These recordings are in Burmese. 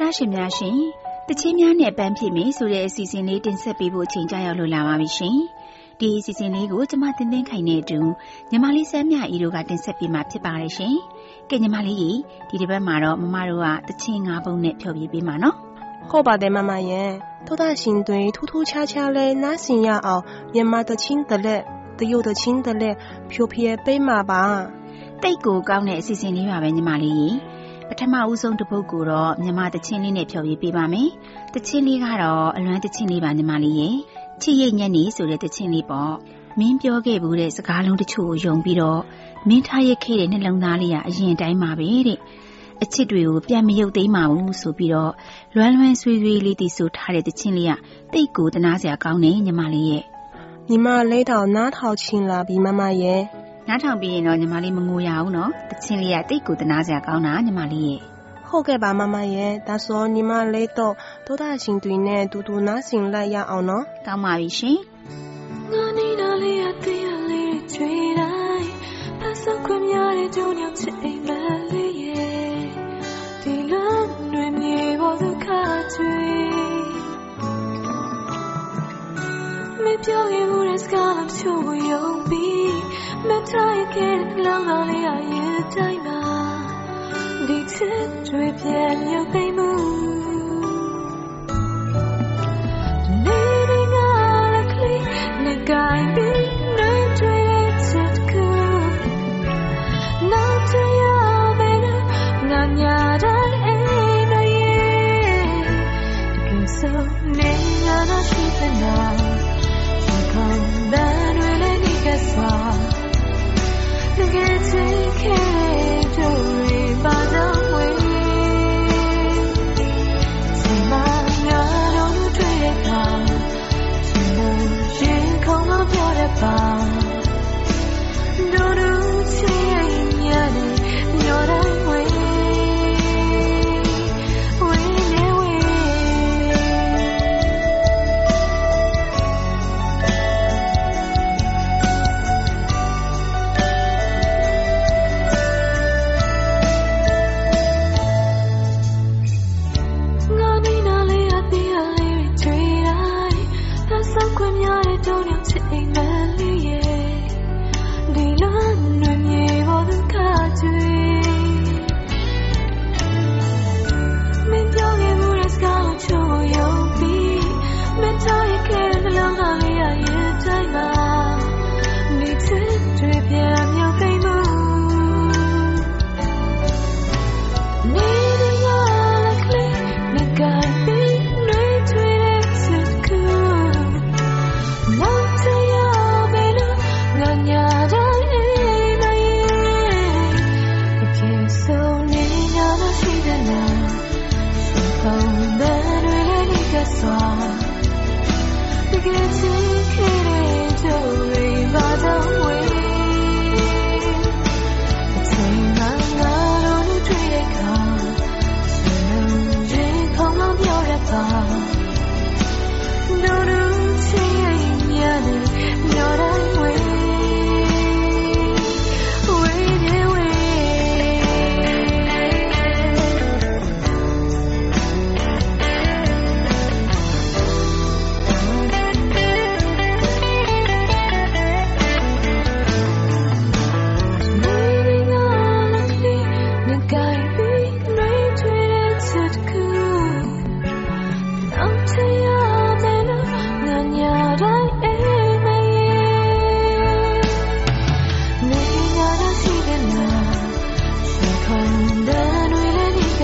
တော်တာရှင်များရှင်တချင်းများနဲ့ပန်းဖြစ်မေဆိုတဲ့အစီအစဉ်လေးတင်ဆက်ပေးဖို့အချိန်ကြာရောက်လို့လာပါပြီရှင်ဒီအစီအစဉ်လေးကိုကျမတင်သိန်းခိုင်နေတူညီမလေးစမ်းမြအီတို့ကတင်ဆက်ပေးမှာဖြစ်ပါတယ်ရှင်ကဲညီမလေးကြီးဒီတစ်ပတ်မှာတော့မမတို့ကတချင်း၅ပုံနဲ့ဖျော်ပြပေးမှာနော်ဟုတ်ပါတယ်မမရဲ့တော်တာရှင်တွေထူးထူးခြားခြားလဲနားဆင်ရအောင်မြန်မာတချင်းတလက်တရုတ်တချင်းတလက်ဖြိုပြပေးမှာပါတိတ်ကိုကောင်းတဲ့အစီအစဉ်လေးပါပဲညီမလေးကြီး ပထမဦးဆုံးတစ်ပုတ်ကိုတော့မြန်မာတချင်းလေးနဲ့ဖျော်ပြပေးပါမယ်။တချင်းလေးကတော့အလွမ်းတချင်းလေးပါညီမလေးရဲ့ချစ်ရိတ်ညက်နေဆိုတဲ့တချင်းလေးပေါ့။မင်းပြောခဲ့ဘူးတဲ့စကားလုံးတချို့ကိုယုံပြီးတော့မင်းထားရခဲ့တဲ့နှလုံးသားလေးကအရင်တိုင်းပါပဲတဲ့အချစ်တွေကိုပြန်မယုတ်သိမ်းပါဘူးဆိုပြီးတော့လွမ်းလွမ်းဆွေးဆွေးလေးတီဆိုထားတဲ့တချင်းလေးကတိတ်ကိုတနာစရာကောင်းနေညီမလေးရဲ့ညီမလေးတော့နားထောင်ချင်းလာပြီမမရဲ့ နားထောင်ပြီးရင်တော့ညီမလေးမငိုရဘူးနော်တချင်းလေးကတိတ်ကိုတနာစရာကောင်းတာညီမလေးရဲ့ဟုတ်ကဲ့ပါမမရဲ့ဒါဆိုညီမလေးတော့ဒေါသရှင်တွေနဲ့တူတူနားဆင်လိုက်ရအောင်နော်ကောင်းပါပြီရှင်ငါနေတာလေးရသေးရလေးချွေတိုင်းဖတ်ဆုံးခွင့်များတဲ့ကြုံရောက်ချစ်အိမ်မလေးရဲ့ဒီလမ်းတွေမြေပေါ်ဒုက္ခချွေမပြောခဲ့ဘူးတဲ့စကားလုံးချို့ကိုယုံပြီး မထားခဲ့လောင်းလောင်းလေးအရင်တိုင်းမှာဒီချစ်တွေပြန်မြုပ်သိမ်းမှုနေနေငါလည်းကလေးနေကိုင်း far.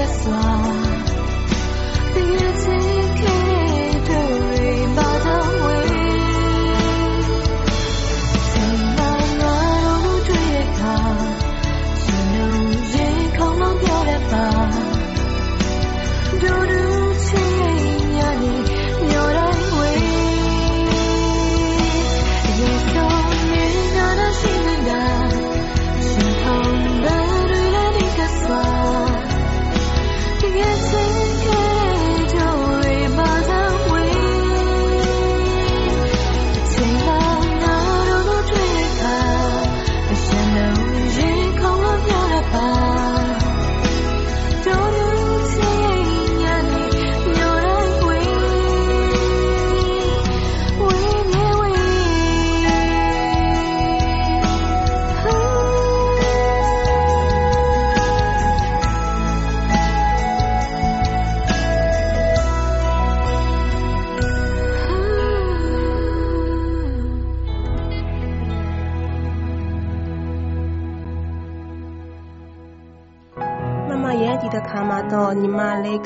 မ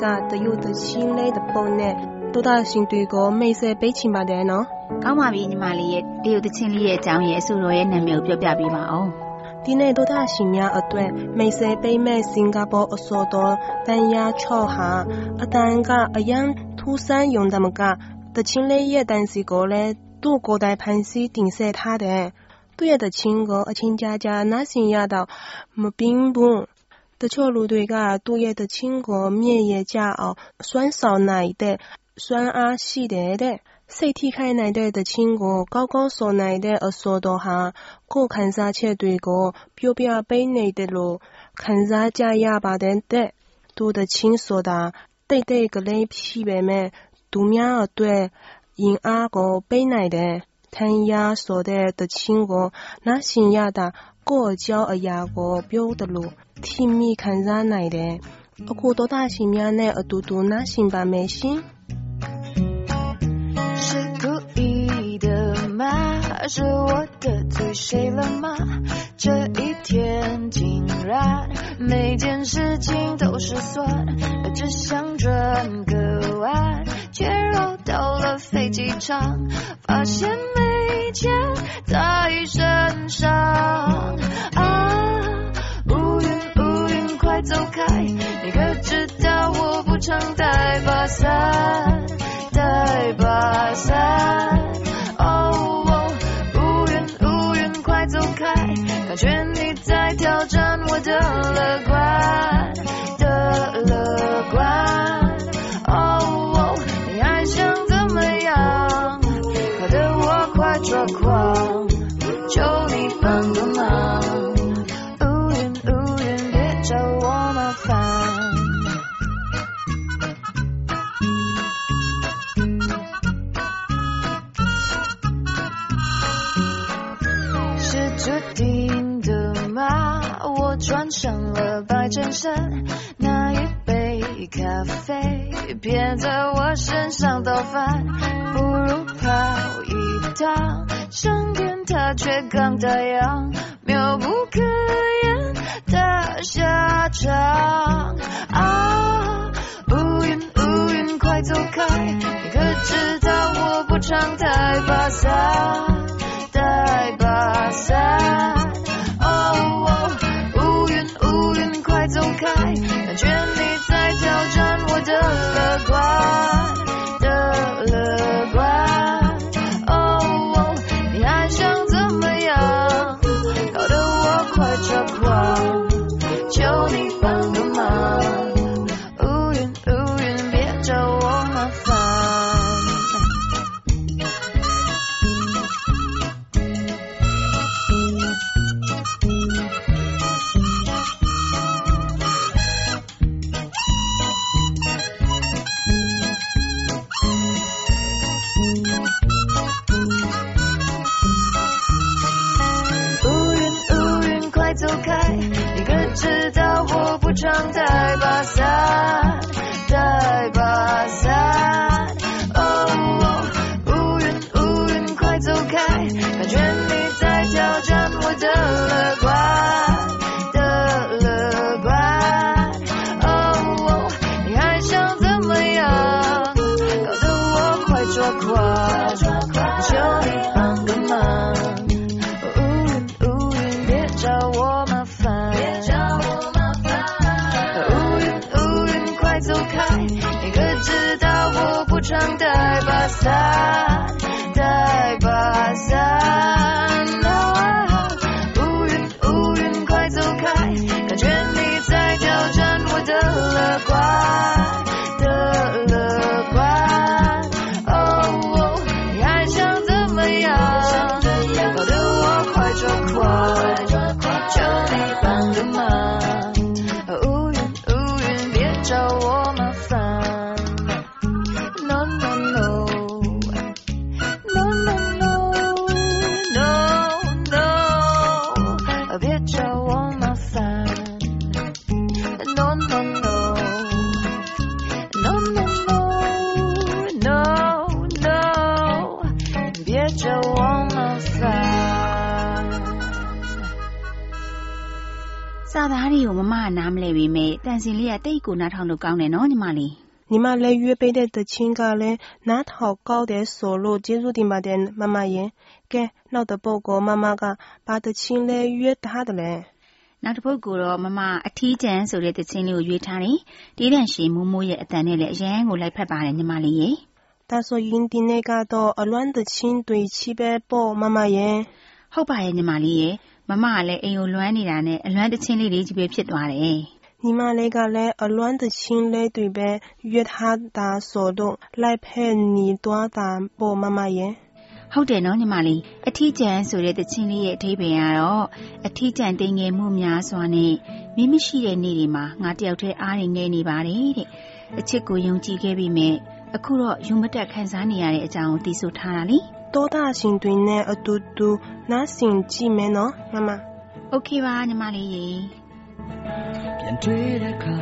ကတရုတ်တချင်းလေးတပုံနဲ့တို့တာရှင်တွေကိုမိတ်ဆက်ပေးချင်ပါတယ်နော်။ကောင်းပါပြီညီမလေးရဲ့တရုတ်တချင်းလေးရဲ့အကြောင်းရဲ့အဆူတော်ရဲ့နာမည်ကိုပြောပြပေးပါအောင်။ဒီနေ့တို့တာရှင်များအတွက်မိတ်ဆက်ပေးမဲ့စင်ကာပူအစောတော်ပန်ယာချော့ဟာအတန်ကအရန်ထူးဆန်းယုံတမကတချင်းလေးရဲ့တန်စီကိုလည်းသူ့ကိုယ်တိုင်ဖန်ဆီးတင်ဆက်ထားတဲ့သူ့ရဲ့တချင်းကိုအချင်းကြားကြားနားဆင်ရတော့မပင်းဘူး တချို့လူတွေကသူ့ရဲ့တချင်းကိုမြည့်ရကြအောင်စွမ်းဆောင်နိုင်တဲ့စွမ်းအားရှိတယ်တဲ့စိတ်ထိခိုက်နိုင်တဲ့တခြင်းကိုကောက်ကောက်စော်နိုင်တဲ့အစောတော်ဟာကိုယ်ခံစားချက်တွေကိုပြောပြပေးနေတယ်လို့ခံစားကြရပါတယ်တဲ့သူတခြင်းဆိုတာတိတ်တိတ်ကလေးဖြစ်ပေမဲ့သူများအတွက်ရင်အားကိုပေးနိုင်တယ်ထန်ရဆိုတဲ့တခြင်းကိုနားရှင်ရတာကိုယ့်အကြောင်းအရာကိုပြောတယ်လို့ 甜蜜看着来的，不过多大心眼呢？二嘟嘟那心吧没心。是故意的吗？是我得罪谁了吗？这一天竟然每件事情都是算，只想转个弯，却绕到了飞机场，发现没钱在身上。走开你可知道我不常带把伞带把伞？哦哦乌云乌云快走开感觉你在挑战转身，那一杯咖啡偏在我身上倒翻，不如跑一趟，上天它却刚打烊，妙不可言的下场。啊，乌云乌云快走开，你可知道我不常带把伞。带把伞，走开，感觉你在挑战我的乐观。Stop. ကတိတ်ကိုနားထောင်လို့ကောင်းတယ်နော်ညီမလေးညီမလည်းရွေးပေးတဲ့တချင်းကလည်းနားထောင်ကောက်တယ်ဆိုလို့ကျေးဇူးတင်ပါတယ်မမရဲ့ကဲနောက်တစ်ပုတ်ကိုမမကဘာတချင်းလဲရွေးထားတယ်လဲနောက်တစ်ပုတ်ကိုတော့မမအထီးကျန်ဆိုတဲ့တခြင်းလေးကိုရွေးထားတယ်တေးတန်ရှင်မိုးမိုးရဲ့အတန်နဲ့လည်းအရန်ကိုလိုက်ဖက်ပါတယ်ညီမလေးရေဒါဆိုရင်ဒီနေ့ကတော့အလွမ်းတချင်းတွေချီပဲပေါ့မမရဲ့ဟုတ်ပါရဲ့ညီမလေးရေမမကလည်းအိမ်ကိုလွမ်းနေတာနဲ့အလွမ်းတခြင်းလေးတွေကြီးပဲဖြစ်သွားတယ် ညီမလေးကလည်းအလွမ်းသချင်းလေးတွေပဲရွတ်ထားတာဆိုတော့လိုက်ဖက်နေသွားတာပေါ့မမရဲ့ဟုတ်တယ်နော်ညီမလေးအထီးကျန်ဆိုတဲ့တခြင်းလေးရဲ့အဓိပ္ပာယ်ကတော့အထီးကျန်တင်ငယ်မှုများစွာနဲ့မိမရှိတဲ့နေ့တွေမှာငါတယောက်တည်းအားရငယ်နေပါတယ်တဲ့အချစ်ကိုယုံကြည်ခဲ့ပြီမဲ့အခုတော့ယုံမတက်ခံစားနေရတဲ့အကြောင်းကိုသိဆိုထားတာလေတောတာရှင်တွင်နဲ့အတူတူနားဆင်ကြည့်မယ်နော်မမโอเคပါညီမလေးရေ ပြန်တွေ့တဲ့အခါ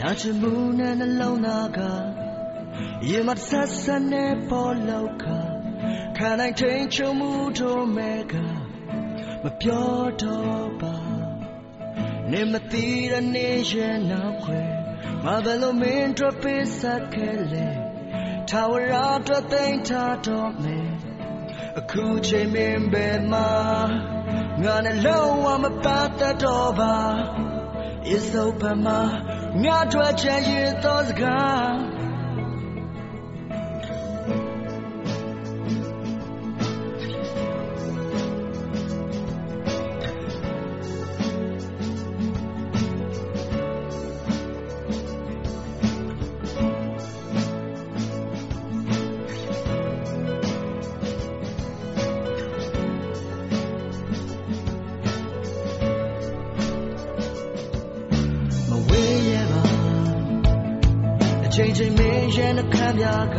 နာချင်မှုနဲ့နှလုံးသားကရေမဆက်ဆက်နဲ့ပေါ်လောက်ကခံနိုင်ချိန်ချုံမှုတို့မဲ့ကမပြောတော့ပါနေမသိတဲ့နေရဲ့နောက်ခွဲမဘယ်လိုမင်းတို့ပေးဆက်ခဲ့လဲထာဝရအတွက်သိမ်းထားတော့မယ်အခုချိန်မင်းပဲမှာ ငါနဲ့လုံးဝမပတ်သက်တော့ပါ It's open မှာငါတို့ချင်ရသောစကား မ်းများက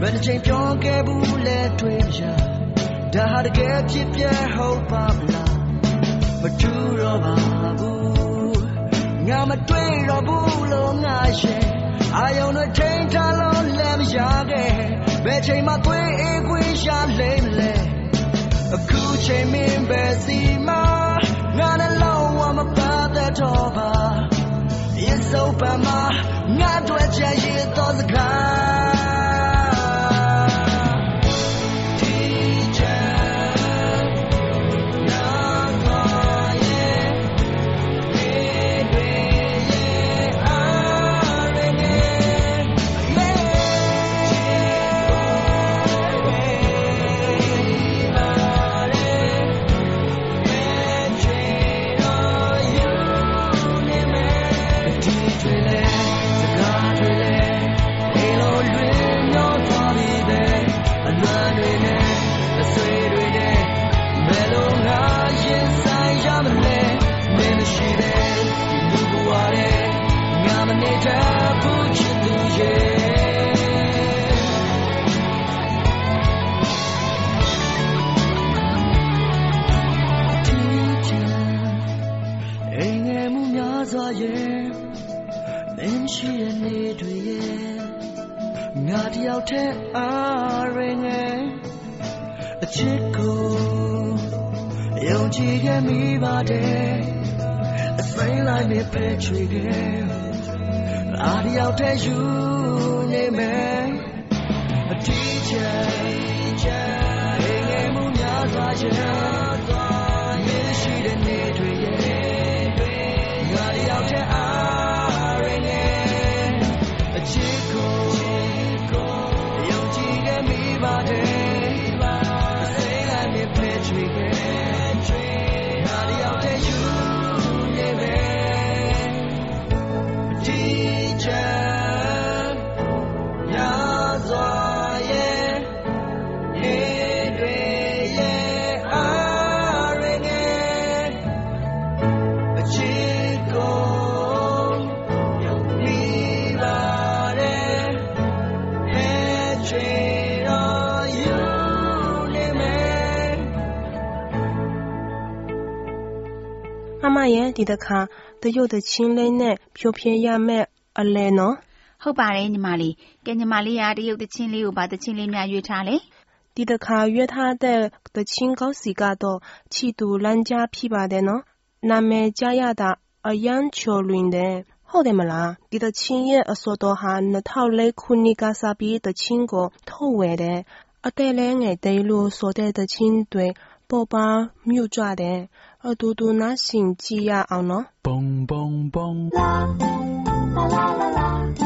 ဘယ်တစ်ချိန်ပြောခဲ့ဘူးလဲတွေ့ရဒါဟာတကယ်ဖြစ်ပြဟုတ်ပါမလားမတူတော့ပါဘူးငါမတွေ့တော့ဘူးလို့ငါရဲ့အာယုံနဲ့ချိန်ထားလို့လည်းမရခဲ့ဘယ်ချိန်မှတွေ့အေးခွင့်ရလိမ့်မလဲအခုချိန်မင်းပဲစီမငါနဲ့လုံးဝမပတ်သက်တော့ပါ It's open မှာငါတို့ချင်ရသောစကား မိပါတယ်အစိမ်းလိုက်နဲ့ပဲချွေခဲ့အားတယောက်တည်းယူနေမယ်အတီးချင် 妈妈ရဲ့ဒီတစ်ခါတရုတ်တချင်းလေးနဲ့ဖြိုဖြဲရမဲ့အလဲနော်ဟုတ်ပါတယ်ညီမလေးကဲညီမလေးကတရုတ်တချင်းလေးကိုဗာတချင်းလေးများရွေးထားလေတဒီတခါရွေးထားတဲ့တချင်းကောက်စီကတော့ချီတူလမ်းကြားဖြစ်ပါတယ်နော်နာမည်ကြားရတာအယမ်းချိုလွင်တယ်ဟုတ်တယ်မလားဒီတချင်းရဲ့အစောတော်ဟာ2004ခုနှစ်ကစပြီးတချင်းကိုထုတ်ဝယ်တယ်အတဲလဲငယ်တဲလို့ဆိုတဲ့တချင်းတွေပေါ်ပါမြူကြတယ် 二嘟嘟拿醒鸡呀，啊喏。蹦。啦啦啦啦啦。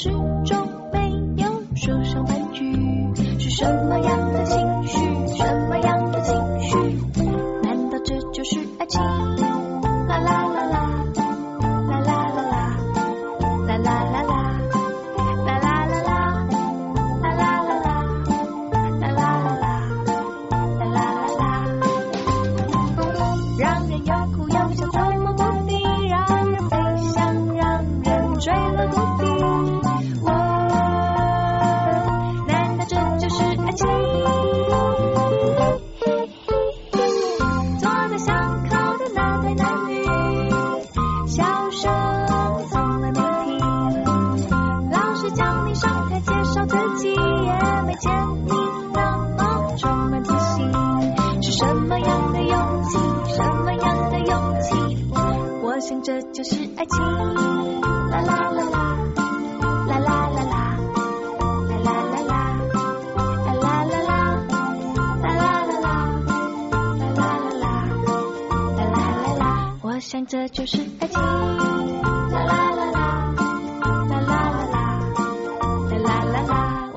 始终没有说上半句。是什么样的心见你那么充满自信。是什么样的勇气？什么样的勇气？我想这就是爱情。啦啦啦啦，啦啦啦啦，啦啦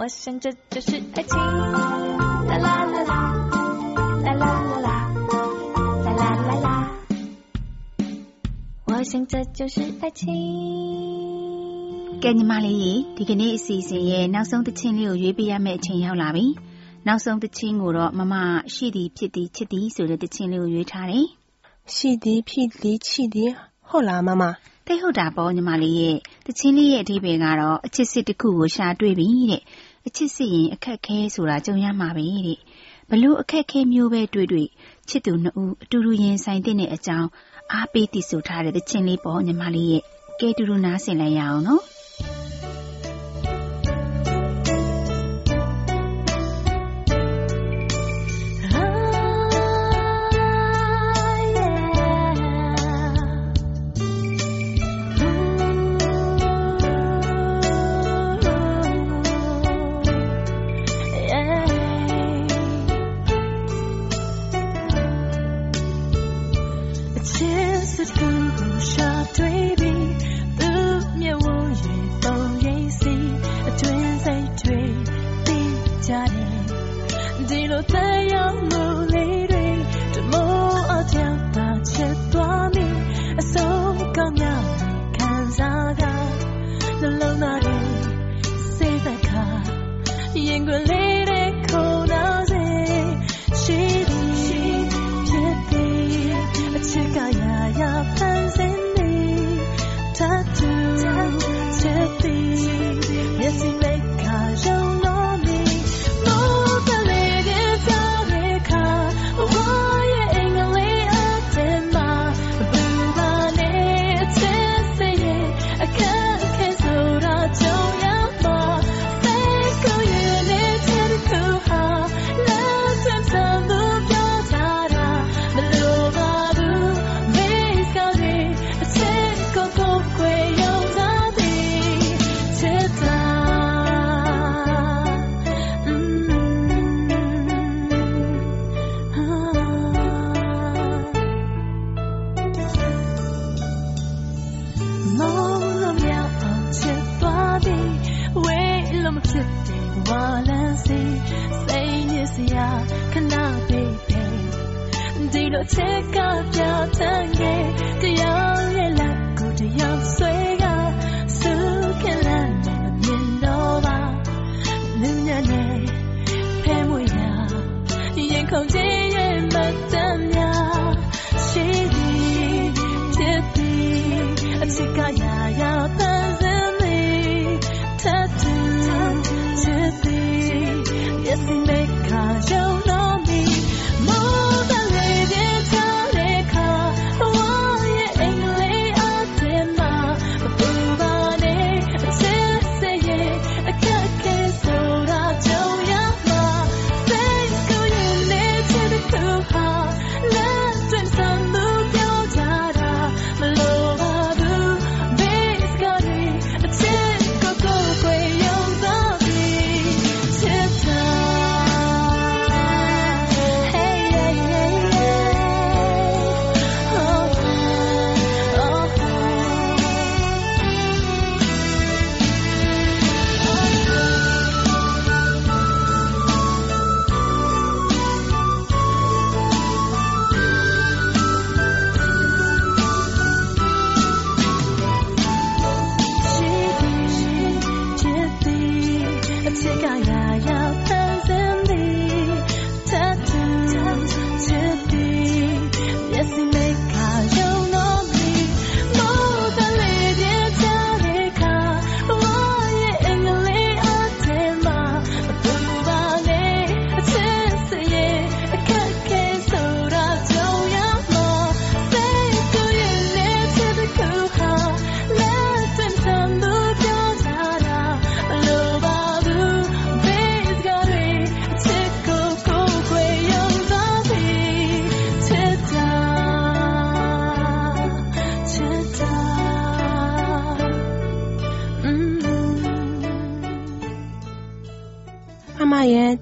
我想这就是爱情。啦啦啦啦。啦啦啦啦，啦啦啦啦，我想这就是爱情。 ကဲညီမလေးရေဒီကနေ့အစီအစဉ်ရဲ့နောက်ဆုံးတစ်ချင်းလေးကိုရွေးပေးရမယ့်အချိန်ရောက်လာပြီ။နောက်ဆုံးတစ်ချင်းကိုတော့မမရှိသည်ဖြစ်သည်ချစ်သည်ဆိုတဲ့တစ်ချင်းလေးကိုရွေးထားတယ် ရှိသည်ဖြစ်သည်ချစ်သည်ဟုတ်လားမမ ။သိဟုတ်တာပေါ့ညီမလေးရဲ့တစ်ချင်းလေးရဲ့အဓိပ္ပာယ်ကတော့အချစ်စစ်တစ်ခုကိုရှာတွေ့ပြီတဲ့ အချစ်စစ်ရင်အခက်ခဲဆိုတာကြုံရမှာပဲတဲ့။ဘလို့အခက်ခဲမျိုးပဲတွေ့တွေ့ချစ်သူနှစ်ဦးအတူတူရင်ဆိုင်တဲ့အကြောင်းအားပေးတည်ဆိုထားတဲ့တစ်ချင်းလေးပေါ့ညီမလေးရဲ့ကဲတူတူနားဆင်လိုက်ရအောင်နော်။ make ခါ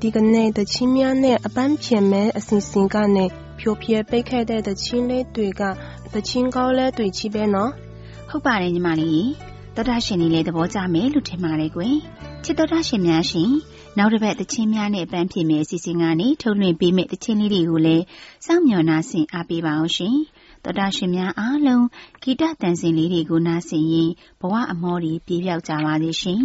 ဒီကနေ့တချင်းများနဲ့အပန်းဖြေမဲ့အစီအစဉ်ကနေဖြိုပြပိတ်ခဲ့တဲ့တချင်းလေးတွေကတချင်းကောင်းလဲတွေ့ချပဲနော်ဟုတ်ပါတယ်ညီမလေးသောတာရှင်လေးလည်းသဘောကျမယ်လို့ထင်ပါတယ်ကွယ်ချစ်သောတာရှင်များရှင်နောက်တစ်ပတ်သချင်းများနဲ့အပန်းဖြေမယ့်အစီအစဉ်ကနေထုတ်လွှင့်ပေးမယ့်သချင်းလေးတွေကိုလည်းစောင့်မျှော်နာဆင်အားပေးပါအောင်ရှင်သောတာရှင်များအားလုံးဂီတတန်စင်လေးတွေကိုနားဆင်ရင်ဘဝအမောတွေပြေပြောက်ကြပါစေရှင်